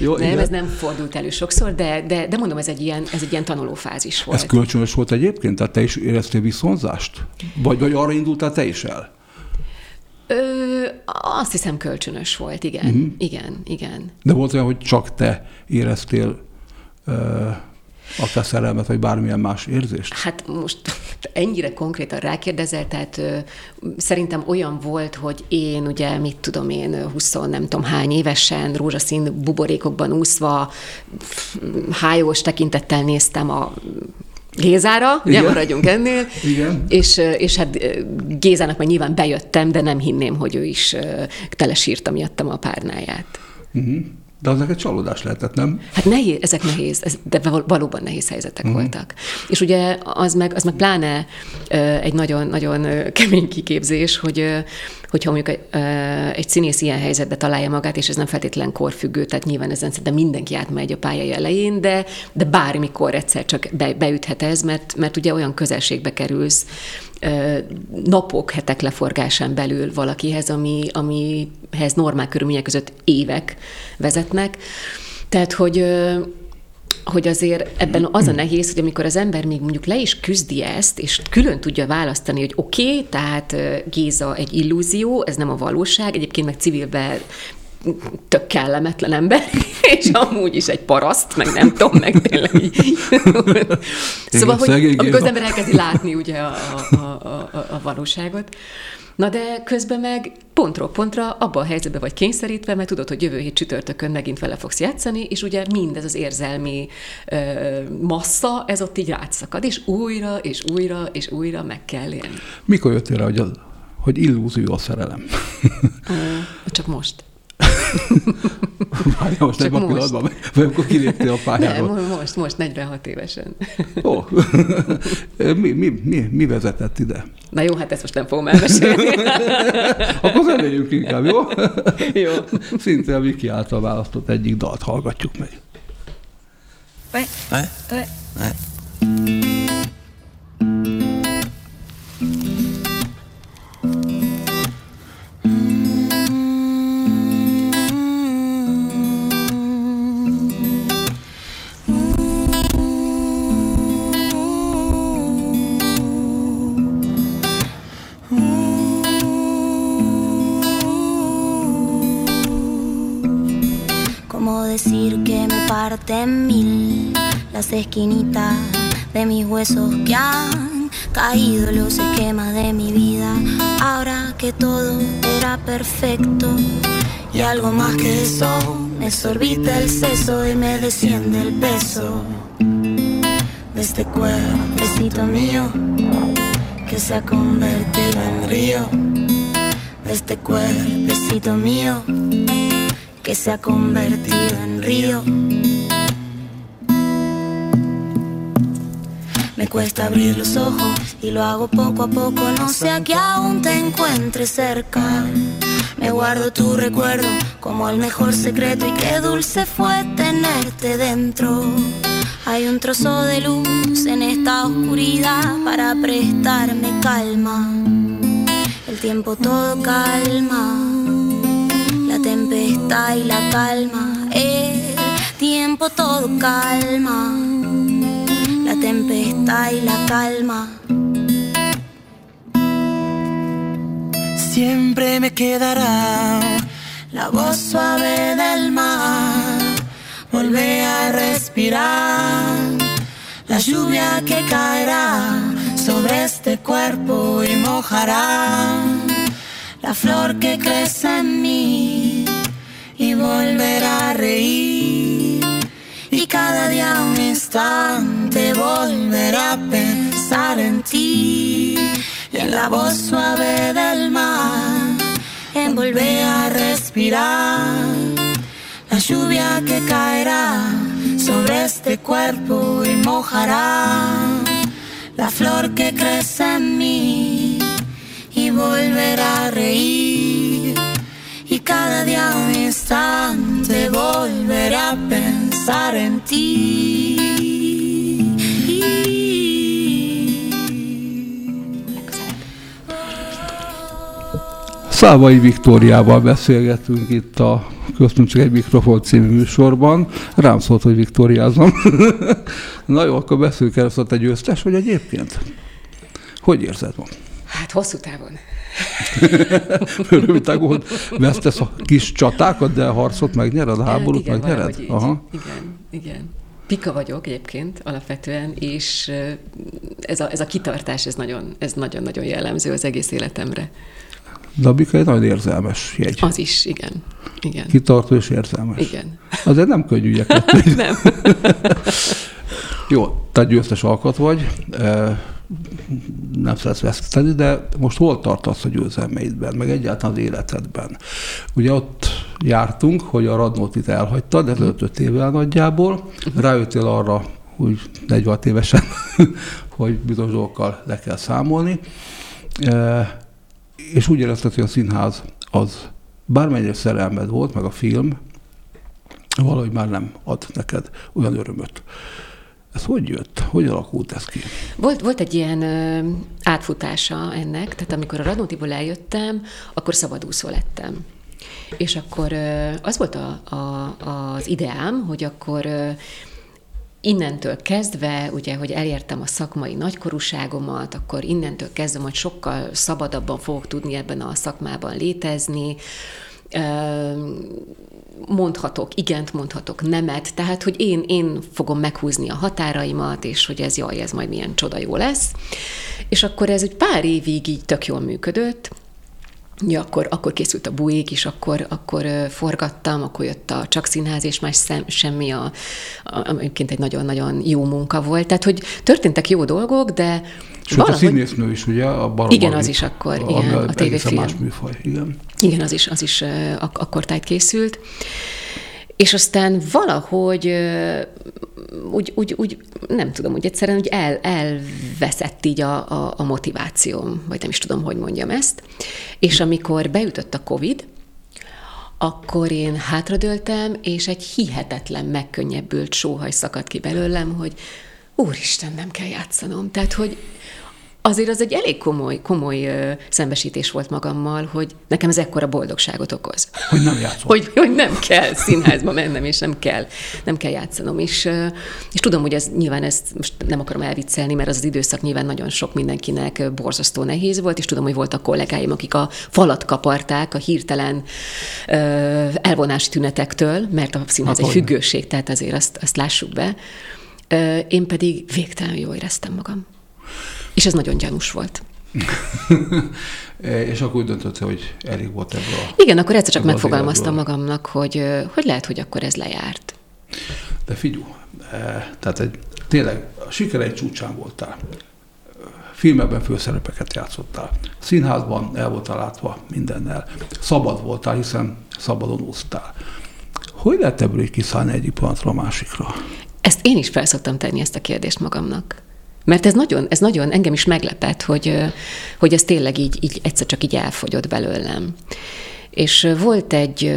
Jó, nem, igen. ez nem fordult elő sokszor, de, de, de mondom, ez egy ilyen, ez egy ilyen tanulófázis volt. Ez kölcsönös volt egyébként? Tehát te is éreztél viszonzást? Vagy, vagy arra indultál te is el? Ö, azt hiszem kölcsönös volt, igen, uh-huh. igen, igen. De volt olyan, hogy csak te éreztél uh, akár szerelmet, vagy bármilyen más érzést? Hát most ennyire konkrétan rákérdezel, tehát ö, szerintem olyan volt, hogy én ugye, mit tudom én, 20 nem tudom hány évesen, rózsaszín buborékokban úszva, hájós tekintettel néztem a Gézára, ugye Igen. maradjunk ennél, Igen. és, és hát Gézának meg nyilván bejöttem, de nem hinném, hogy ő is telesírta miattam a párnáját. Uh-huh. De az neked csalódás lehetett, nem? Hát nehéz, ezek nehéz, ez, de val- valóban nehéz helyzetek uh-huh. voltak. És ugye az meg, az meg pláne egy nagyon, nagyon ö, kemény kiképzés, hogy hogyha mondjuk ö, egy színész ilyen helyzetbe találja magát, és ez nem feltétlen korfüggő, tehát nyilván ezen szerintem mindenki átmegy a pályai elején, de, de bármikor egyszer csak be, beüthet ez, mert, mert ugye olyan közelségbe kerülsz napok, hetek leforgásán belül valakihez, ami, amihez normál körülmények között évek vezetnek. Tehát, hogy hogy azért ebben az a nehéz, hogy amikor az ember még mondjuk le is küzdi ezt, és külön tudja választani, hogy oké, okay, tehát Géza egy illúzió, ez nem a valóság, egyébként meg civilben tök kellemetlen ember, és amúgy is egy paraszt, meg nem tudom, meg tényleg így. Szóval, hogy amikor az ember elkezdi látni ugye a, a, a, a, a valóságot. Na de közben meg pontról pontra abban a helyzetben vagy kényszerítve, mert tudod, hogy jövő hét csütörtökön megint vele fogsz játszani, és ugye mindez az érzelmi ö, massza, ez ott így rátszakad, és újra, és újra, és újra meg kell élni. Mikor jöttél rá, hogy, az, hogy illúzió a szerelem? Ö, csak most. Várjál, most Csak nem a most. pillanatban, vagy amikor kiléptél a Nem, pályáról. mo- most, most 46 évesen. Ó, mi, mi, mi, mi vezetett ide? Na jó, hát ezt most nem fogom elmesélni. Akkor zenéljünk inkább, jó? jó. Szinte a Viki által választott egyik dalt hallgatjuk meg. Como esquinitas de mis huesos que han caído los esquemas de mi vida. Ahora que todo era perfecto y algo más que eso, me sorbita el seso y me desciende el peso de este cuerpecito mío que se ha convertido en río. De este cuerpecito mío que se ha convertido en río. Cuesta abrir los ojos y lo hago poco a poco, no sea que aún te encuentre cerca. Me guardo tu recuerdo como el mejor secreto y qué dulce fue tenerte dentro. Hay un trozo de luz en esta oscuridad para prestarme calma. El tiempo todo calma la tempestad y la calma, el tiempo todo calma, tempestad y la calma. Siempre me quedará La voz suave del mar, volver a respirar. La lluvia que caerá sobre este cuerpo y mojará la flor que crece en mí y volverá a reír. Y cada día un instante volverá a pensar en ti y en la voz suave del mar, en volver a respirar. La lluvia que caerá sobre este cuerpo y mojará la flor que crece en mí y volverá a reír. Cada día un instante volverá a pensar en ti. Szávai Viktóriával beszélgetünk itt a Köztünk csak egy mikrofon című műsorban. Rám szólt, hogy Viktóriázom. Na jó, akkor beszéljünk először, te győztes vagy egyébként? Hogy érzed ma? Hát hosszú távon. Rövid távon vesztesz a kis csatákat, de a harcot megnyered, a háborút hát igen, megnyered? így. Aha. Igen, igen. Pika vagyok egyébként alapvetően, és ez a, ez a kitartás, ez nagyon, ez nagyon-nagyon jellemző az egész életemre. De a bika egy nagyon érzelmes jegy. Az is, igen. Igen. Kitartó és érzelmes. Igen. Azért nem könnyű ugye kettő. Nem. Jó, te győztes alkat vagy, nem szeretsz veszteni, de most hol tartasz a győzelmeidben, meg egyáltalán az életedben? Ugye ott jártunk, hogy a Radnótit elhagytad, ez 5 évvel nagyjából, rájöttél arra, úgy 46 évesen, hogy bizonyos dolgokkal le kell számolni, Eh, és úgy érezted, hogy a színház az bármennyire szerelmed volt, meg a film, valahogy már nem ad neked olyan örömöt. Ez hogy jött? Hogy alakult ez ki? Volt, volt egy ilyen ö, átfutása ennek, tehát amikor a Radnótiból eljöttem, akkor szabadúszó lettem. És akkor ö, az volt a, a, az ideám, hogy akkor ö, innentől kezdve, ugye, hogy elértem a szakmai nagykorúságomat, akkor innentől kezdve majd sokkal szabadabban fogok tudni ebben a szakmában létezni, mondhatok, igent mondhatok, nemet, tehát, hogy én, én fogom meghúzni a határaimat, és hogy ez jaj, ez majd milyen csoda jó lesz. És akkor ez egy pár évig így tök jól működött, Ja, akkor, akkor készült a buék is, akkor, akkor forgattam, akkor jött a csak színház, és más szem, semmi, a, a, egyébként egy nagyon-nagyon jó munka volt. Tehát, hogy történtek jó dolgok, de Sőt, a színésznő is, ugye, a Barom Igen, az is akkor, ami igen, a egészen tévéfilm. más műfaj, igen. Igen, az is, az is ak- akkor tájt készült. És aztán valahogy úgy, úgy, úgy nem tudom, úgy egyszerűen úgy el, elveszett így a, a, a motivációm, vagy nem is tudom, hogy mondjam ezt. És amikor beütött a Covid, akkor én hátradőltem, és egy hihetetlen megkönnyebbült sóhaj szakadt ki belőlem, hogy úristen, nem kell játszanom. Tehát, hogy azért az egy elég komoly, komoly szembesítés volt magammal, hogy nekem ez ekkora boldogságot okoz. Hogy nem játszol. Hogy, hogy nem kell színházba mennem, és nem kell, nem kell játszanom. És, és tudom, hogy ez nyilván ezt most nem akarom elviccelni, mert az az időszak nyilván nagyon sok mindenkinek borzasztó nehéz volt, és tudom, hogy voltak kollégáim, akik a falat kaparták a hirtelen elvonási tünetektől, mert a színház Hát egy függőség, tehát azért azt, azt lássuk be. Én pedig végtelen jól éreztem magam. És ez nagyon gyanús volt. És akkor úgy döntött, hogy elég volt ebből a... Igen, akkor egyszer csak megfogalmaztam magamnak, hogy, hogy lehet, hogy akkor ez lejárt. De figyú, e, tehát egy, tényleg a sikerei csúcsán voltál. Filmekben főszerepeket játszottál. Színházban el voltál látva mindennel. Szabad voltál, hiszen szabadon úsztál. Hogy lehet ebből így kiszállni egyik pillanatra a másikra? Ezt én is felszoktam tenni ezt a kérdést magamnak. Mert ez nagyon, ez nagyon engem is meglepett, hogy, hogy ez tényleg így, így egyszer csak így elfogyott belőlem. És volt egy,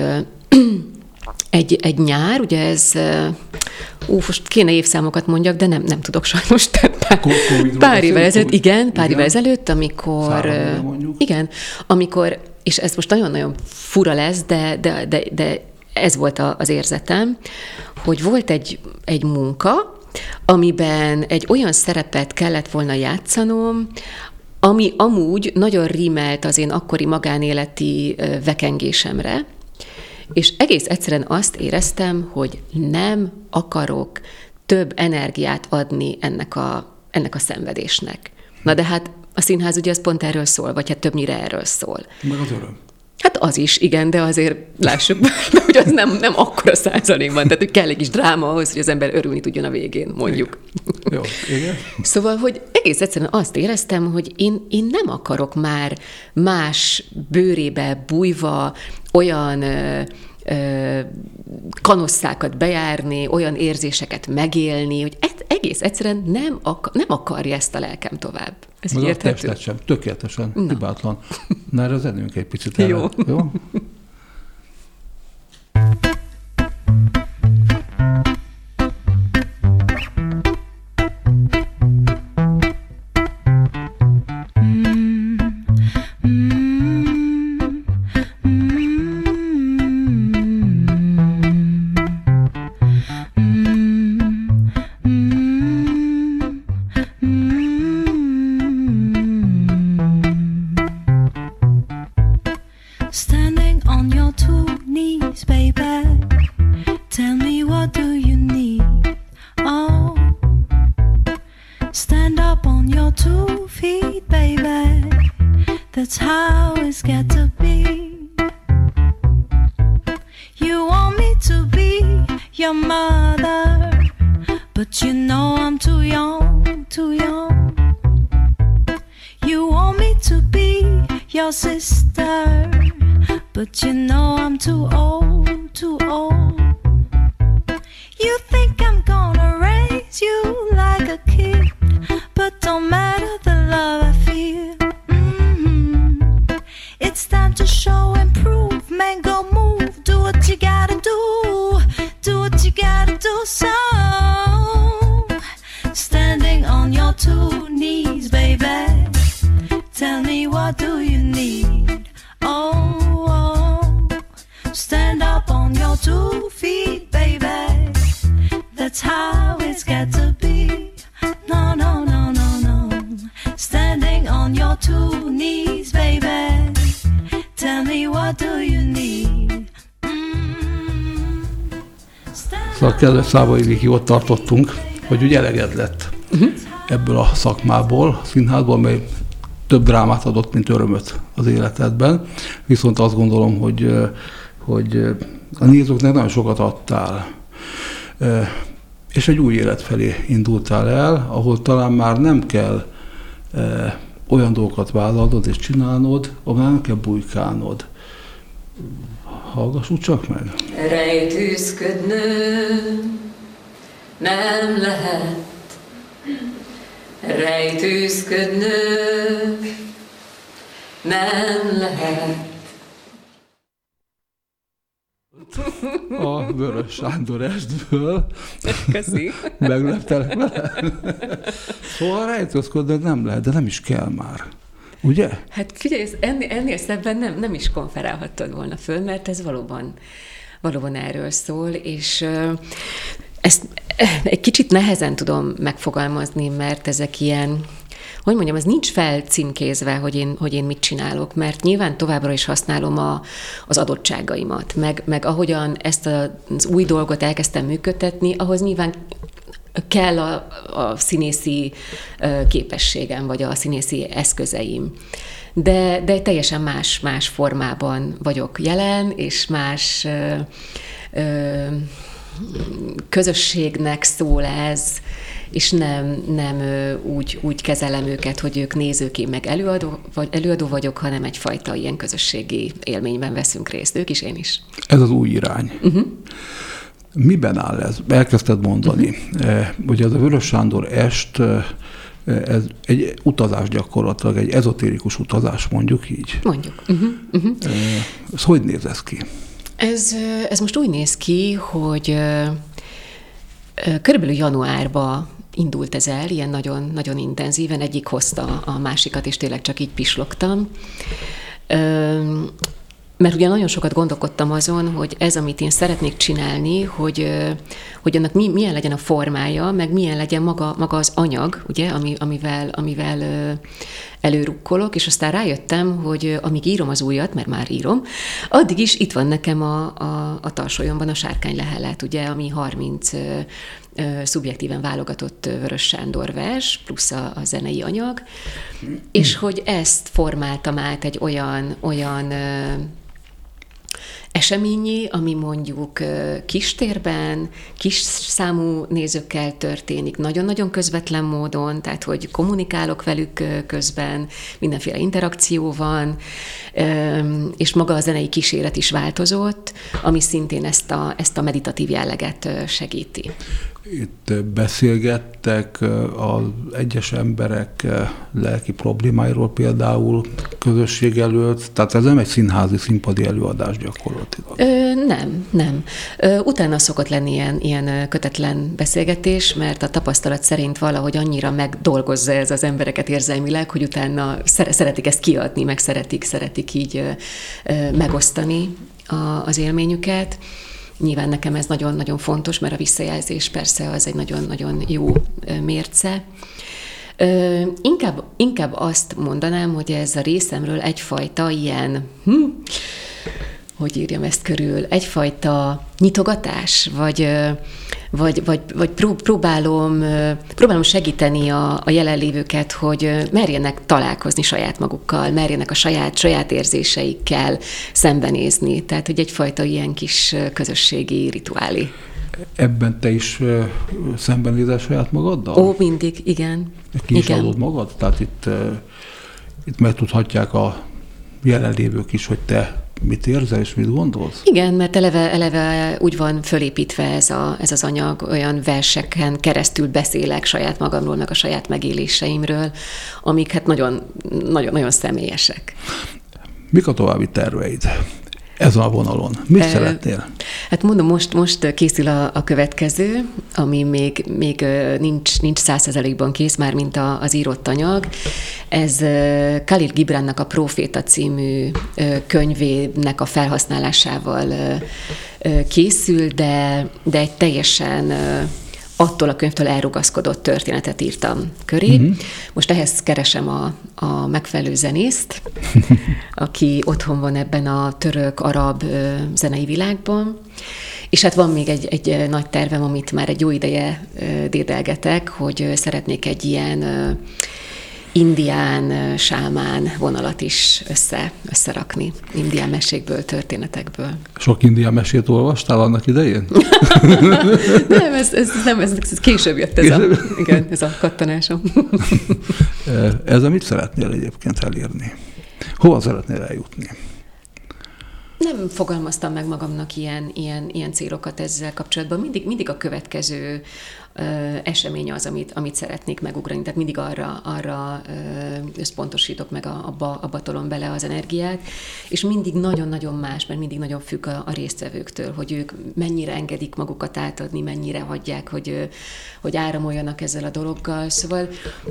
egy, egy nyár, ugye ez, ú, most kéne évszámokat mondjak, de nem, nem tudok sajnos. Tehát Covidról pár évvel ezelőtt, Covid? igen, pár évvel ezelőtt, amikor... Igen, amikor, és ez most nagyon-nagyon fura lesz, de, de, de, de ez volt az érzetem, hogy volt egy, egy munka, amiben egy olyan szerepet kellett volna játszanom, ami amúgy nagyon rímelt az én akkori magánéleti vekengésemre, és egész egyszerűen azt éreztem, hogy nem akarok több energiát adni ennek a, ennek a szenvedésnek. Na de hát a színház ugye az pont erről szól, vagy hát többnyire erről szól. Meg az öröm. Hát az is, igen, de azért lássuk hogy az nem, nem akkora százalékban, tehát hogy kell egy kis dráma ahhoz, hogy az ember örülni tudjon a végén, mondjuk. Jó, igen. Szóval, hogy egész egyszerűen azt éreztem, hogy én, én nem akarok már más bőrébe bújva olyan kanosszákat bejárni, olyan érzéseket megélni, hogy egész egyszerűen nem, ak- nem akarja ezt a lelkem tovább. Ez Meg így a érthető? testet sem. Tökéletesen, hibátlan. Na, erre zenünk egy picit Jó. erre. Jó? Standing kedves Szávai Viki, ott tartottunk, hogy ugye eleged lett uh-huh. ebből a szakmából, a színházból, mely több drámát adott, mint örömöt az életedben. Viszont azt gondolom, hogy, hogy a nézőknek nagyon sokat adtál. És egy új élet felé indultál el, ahol talán már nem kell olyan dolgokat vállalnod és csinálnod, ahol nem kell bujkálnod. Hallgassuk csak meg. Rejtőzködnöm nem lehet, rejtőzködnöm nem lehet. A Vörös Sándor estből. Köszi. Megleptelek vele. Szóval rejtőzködnöd nem lehet, de nem is kell már. Ugye? Hát figyelj, ennél, ennél szebben nem, nem is konferálhattad volna föl, mert ez valóban, valóban erről szól, és ezt egy kicsit nehezen tudom megfogalmazni, mert ezek ilyen, hogy mondjam, ez nincs felcímkézve, hogy én, hogy én mit csinálok, mert nyilván továbbra is használom a, az adottságaimat, meg, meg ahogyan ezt az új dolgot elkezdtem működtetni, ahhoz nyilván kell a, a színészi képességem, vagy a színészi eszközeim. De, de teljesen más, más formában vagyok jelen, és más ö, ö, közösségnek szól ez, és nem, nem úgy, úgy kezelem őket, hogy ők nézők, én meg előadó, vagy előadó vagyok, hanem egyfajta ilyen közösségi élményben veszünk részt, ők is, én is. Ez az új irány. Uh-huh. Miben áll ez? Elkezdted mondani. Uh-huh. Ugye ez a Vörös Sándor est, eh, ez egy utazás gyakorlatilag, egy ezotérikus utazás, mondjuk így. Mondjuk. Uh-huh. Uh-huh. Ez hogy néz ez ki? Ez, ez most úgy néz ki, hogy körülbelül januárban indult ez el, ilyen nagyon, nagyon intenzíven, egyik hozta a másikat, és tényleg csak így pislogtam. Mert ugye nagyon sokat gondolkodtam azon, hogy ez, amit én szeretnék csinálni, hogy, hogy annak mi, milyen legyen a formája, meg milyen legyen maga, maga az anyag, ugye, ami, amivel, amivel előrukkolok, és aztán rájöttem, hogy amíg írom az újat, mert már írom, addig is itt van nekem a, a, a tarsolyomban a sárkány lehelet, ugye, ami 30 ö, ö, szubjektíven válogatott Vörös Sándor vers, plusz a, a zenei anyag, és hogy ezt formáltam át egy olyan, olyan eseményé, ami mondjuk ö, kistérben, kis számú nézőkkel történik, nagyon-nagyon közvetlen módon, tehát hogy kommunikálok velük közben, mindenféle interakció van, és maga a zenei kíséret is változott, ami szintén ezt a, ezt a meditatív jelleget segíti. Itt beszélgettek az egyes emberek lelki problémáiról például közösség előtt, tehát ez nem egy színházi, színpadi előadás gyakorlatilag. Ö, nem, nem. Utána szokott lenni ilyen, ilyen kötetlen beszélgetés, mert a tapasztalat szerint valahogy annyira megdolgozza ez az embereket érzelmileg, hogy utána szere- szeretik ezt kiadni, meg szeretik, szeretik így megosztani az élményüket. Nyilván nekem ez nagyon-nagyon fontos, mert a visszajelzés persze az egy nagyon-nagyon jó mérce. Ö, inkább, inkább azt mondanám, hogy ez a részemről egyfajta ilyen, hm, hogy írjam ezt körül, egyfajta nyitogatás, vagy, vagy, vagy, vagy pró- próbálom, próbálom segíteni a, a jelenlévőket, hogy merjenek találkozni saját magukkal, merjenek a saját, saját érzéseikkel szembenézni. Tehát, hogy egyfajta ilyen kis közösségi rituálé. Ebben te is szembenézel saját magaddal? Ó, mindig, igen. Ki is igen. adod magad? Tehát itt, itt megtudhatják a jelenlévők is, hogy te mit érzel és mit gondolsz? Igen, mert eleve, eleve úgy van fölépítve ez, a, ez az anyag, olyan verseken keresztül beszélek saját magamról, meg a saját megéléseimről, amik hát nagyon, nagyon, nagyon személyesek. Mik a további terveid? Ezen a vonalon. Mit Ö, szeretnél? Hát mondom, most, most készül a, a következő, ami még, még nincs, nincs százszerzelékban kész, már mint a, az írott anyag. Ez Khalil Gibrannak a Proféta című könyvének a felhasználásával készül, de, de egy teljesen attól a könyvtől elrugaszkodott történetet írtam köré. Uh-huh. Most ehhez keresem a, a megfelelő zenészt, aki otthon van ebben a török-arab zenei világban, És hát van még egy, egy nagy tervem, amit már egy jó ideje dédelgetek, hogy szeretnék egy ilyen indián, sámán vonalat is össze, összerakni. Indián mesékből, történetekből. Sok indián mesét olvastál annak idején? Nem, ez, ez, nem, ez, ez később jött ez a, igen, ez a kattanásom. Ezzel mit szeretnél egyébként elérni? Hova szeretnél eljutni? Nem fogalmaztam meg magamnak ilyen, ilyen, ilyen célokat ezzel kapcsolatban. Mindig, mindig a következő esemény az, amit, amit szeretnék megugrani. Tehát mindig arra, arra összpontosítok meg, a, abba, abba tolom bele az energiát, és mindig nagyon-nagyon más, mert mindig nagyon függ a, a résztvevőktől, hogy ők mennyire engedik magukat átadni, mennyire hagyják, hogy, hogy áramoljanak ezzel a dologgal. Szóval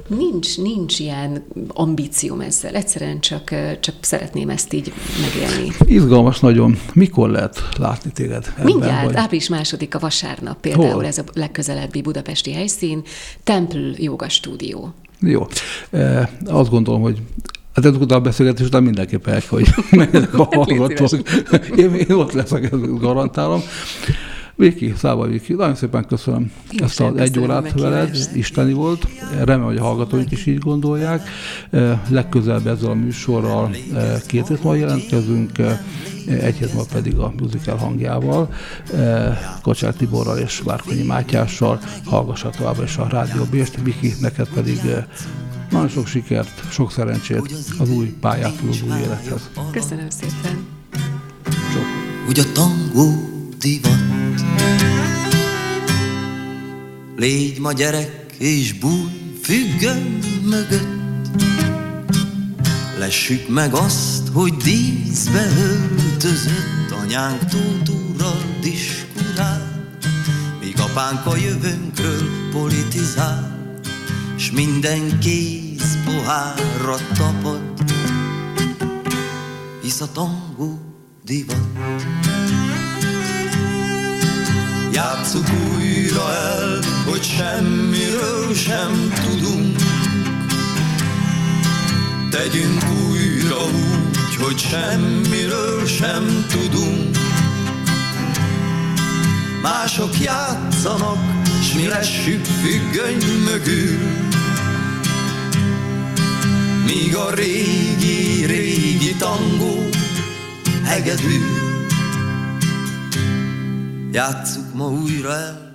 nincs, nincs ilyen ambícióm ezzel. Egyszerűen csak, csak szeretném ezt így megélni. Izgalmas nagyon. Mikor lehet látni téged ebben? Mindjárt, vagy? április második a vasárnap például Hol? ez a legközelebbi budapesti helyszín, Temple Yoga Stúdió. Jó. E, azt gondolom, hogy Hát ezek után a beszélgetés után mindenképpen el, hogy menjenek a hallgatók. Én, én ott leszek, ezt garantálom. Viki, Száva Viki, nagyon szépen köszönöm Én ezt az egy órát veled, isteni volt. Remélem, hogy a hallgatóink is így gondolják. Eh, Legközelebb ezzel a műsorral eh, két hét múlva jelentkezünk, eh, egy hét múlva pedig a musical hangjával, Kocsár Tiborral és Várkonyi Mátyással. Hallgassák továbbra is a Rádió Bést. Viki, neked pedig nagyon sok sikert, sok szerencsét az új pályától, az új élethez. Köszönöm szépen. Sok. hogy a tangó divat. Légy ma gyerek és bújj függöny mögött. Lessük meg azt, hogy díszbe öltözött anyánk tótúrral diskurál, míg apánk a jövőnkről politizál, s minden kéz pohárra tapad, hisz a tangó divat. Játsszuk újra el, hogy semmiről sem tudunk. Tegyünk újra úgy, hogy semmiről sem tudunk. Mások játszanak, s mi lessük függöny mögül. Míg a régi, régi tangó hegedű. Játsszuk ma újra. el,